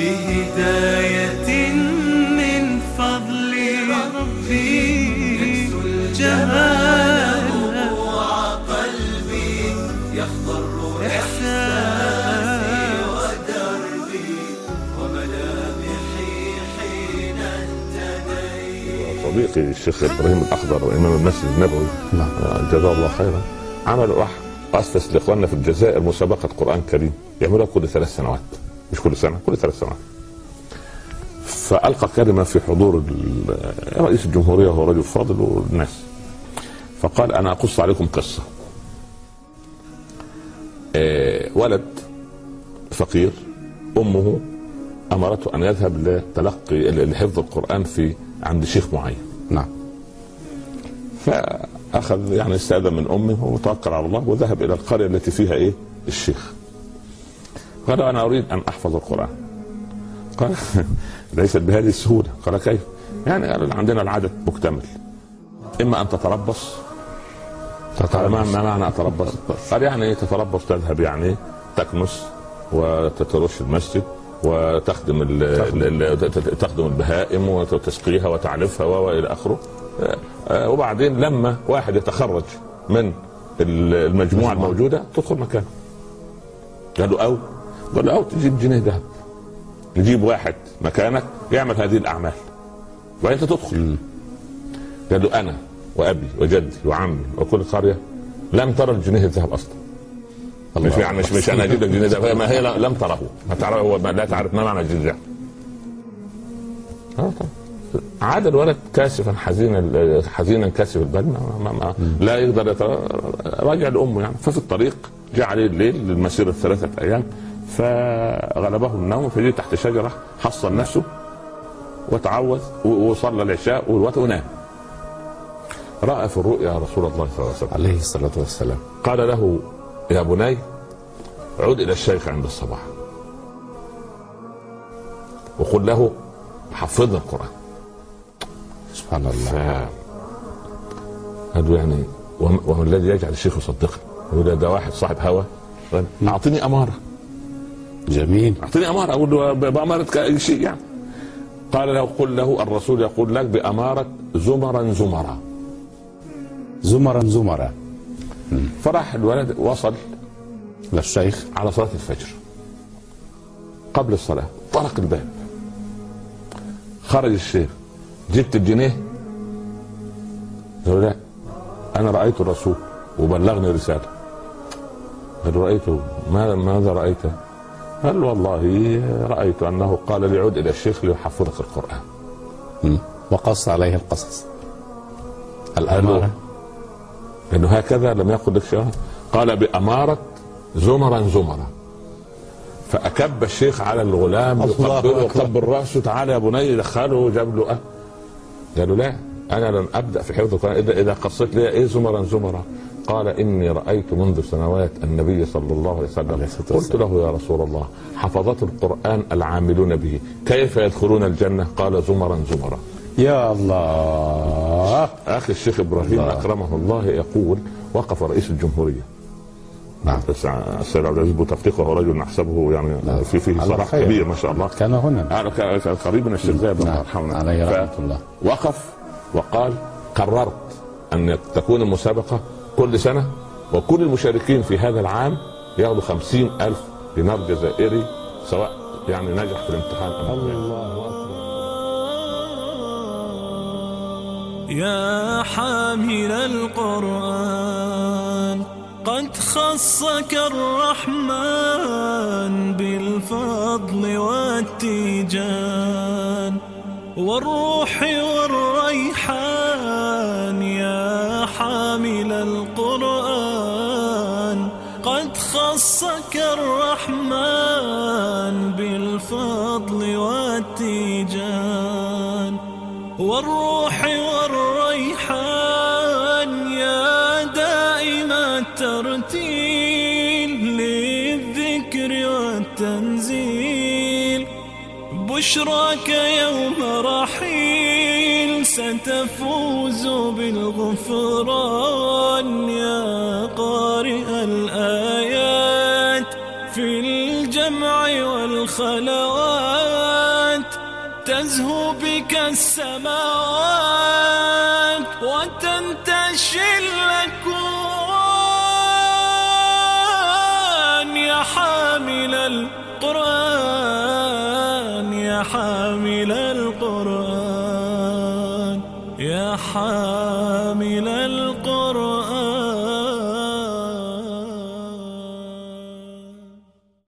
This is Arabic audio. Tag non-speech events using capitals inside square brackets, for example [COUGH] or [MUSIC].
بهداية من فضل ربي. جهاله قلبي يخضر إحساسي ودربي. وملامحي حين انتدي صديقي الشيخ إبراهيم الأخضر امام المسجد النبوي. نعم. آه، جزاه الله خيرا. عمل واحد اسس لاخواننا في الجزائر مسابقة قرآن كريم. يعملوها كل ثلاث سنوات. مش كل سنة كل ثلاث سنوات. فألقى كلمة في حضور رئيس الجمهورية وهو رجل فاضل والناس. فقال أنا أقص عليكم قصة. آه، ولد فقير أمه أمرته أن يذهب لتلقي لحفظ القرآن في عند شيخ معين. نعم. فأخذ يعني استأذن من أمه وتوكل على الله وذهب إلى القرية التي فيها إيه؟ الشيخ. قال أنا أريد أن أحفظ القرآن. قال [LAUGHS] ليست بهذه السهولة، قال كيف؟ يعني قال عندنا العدد مكتمل. إما أن تتربص قال ما ما معنى أتربص؟ قال يعني إيه تتربص تذهب يعني تكنس وتترش المسجد وتخدم تخدم البهائم وتسقيها وتعلفها وإلى آخره آه، آه، وبعدين لما واحد يتخرج من ال- المجموعة الموجودة تدخل مكانه قال له أو قال له أو تجيب جنيه ذهب. نجيب واحد مكانك يعمل هذه الأعمال. وانت تدخل قال له أنا وأبي وجدي وعمي وكل قرية لم ترى الجنيه الذهب أصلا. مش يعني مش مش أنا أجيب لك جنيه ذهب. ما هي لم تره. ما تعرف هو ما- لا تعرف ما معنى الجنيه. آه طبعا. عاد الولد كاسفا حزينا حزينا كاسف البال ما ما لا يقدر راجع لأمه يعني. ففي الطريق جاء عليه الليل للمسيره ثلاثة أيام. فغلبه النوم فجي تحت شجرة حصن نفسه وتعوذ وصلى العشاء والوقت ونام رأى في الرؤيا رسول الله صلى الله عليه وسلم. عليه الصلاة والسلام. قال له يا بني عد إلى الشيخ عند الصباح. وقل له حفظنا القرآن. سبحان الله. ف قال يعني وما الذي يجعل الشيخ يصدقني؟ يقول ده واحد صاحب هوى. قال أعطني أمارة. جميل. اعطني أمارة أقول له باماره شيء يعني. قال له قل له الرسول يقول لك بأمارة زمرا زمرا. زمرا زمرا. فراح الولد وصل للشيخ. على صلاة الفجر. قبل الصلاة طرق الباب. خرج الشيخ. جبت الجنيه. قال له لا أنا رأيت الرسول وبلغني رسالة. قال رأيته؟ ماذا ماذا رأيت؟ قال والله رأيت أنه قال لي عد إلى الشيخ ليحفظك القرآن. مم. وقص عليه القصص. الأمارة له لأنه هكذا لم يقل لك شيء. قال بأمارة زمرا زمرا. فأكب الشيخ على الغلام يقبله أكبر. وقبل راسه تعالى يا بني دخله جاب له أه. قال له لا أنا لن أبدأ في حفظ القرآن. الا إذا قصيت لي إيه زمرا زمرا؟ قال إني رأيت منذ سنوات النبي صلى الله عليه وسلم قلت له يا رسول الله حفظت القرآن العاملون به كيف يدخلون الجنة؟ قال زمرا زمرا. يا الله. أخي الشيخ إبراهيم الله. أكرمه الله يقول وقف رئيس الجمهورية. نعم. بس السيد عبد العزيز بوتفليقه هو رجل نحسبه يعني في فيه صلاح. كبير ما شاء الله. كان هنا. قريب من الشيخ زايد الله نعم يرحمه عليه رحمة الله. وقف وقال قررت أن تكون المسابقه كل سنة وكل المشاركين في هذا العام ياخذوا خمسين ألف دينار جزائري سواء يعني نجح في الامتحان أم لا. يا حامل القرآن قد خصك الرحمن بالفضل والتيجان والروح والريحان القرآن قد خصك الرحمن بالفضل والتيجان والروح والريحان يا دائم الترتيل للذكر والتنزيل بشراك يوم رحيل ستفوز بالغفران يا قارئ الآيات في الجمع والقرآن الخلوات تزهو بك السماوات وتنتشي القرآن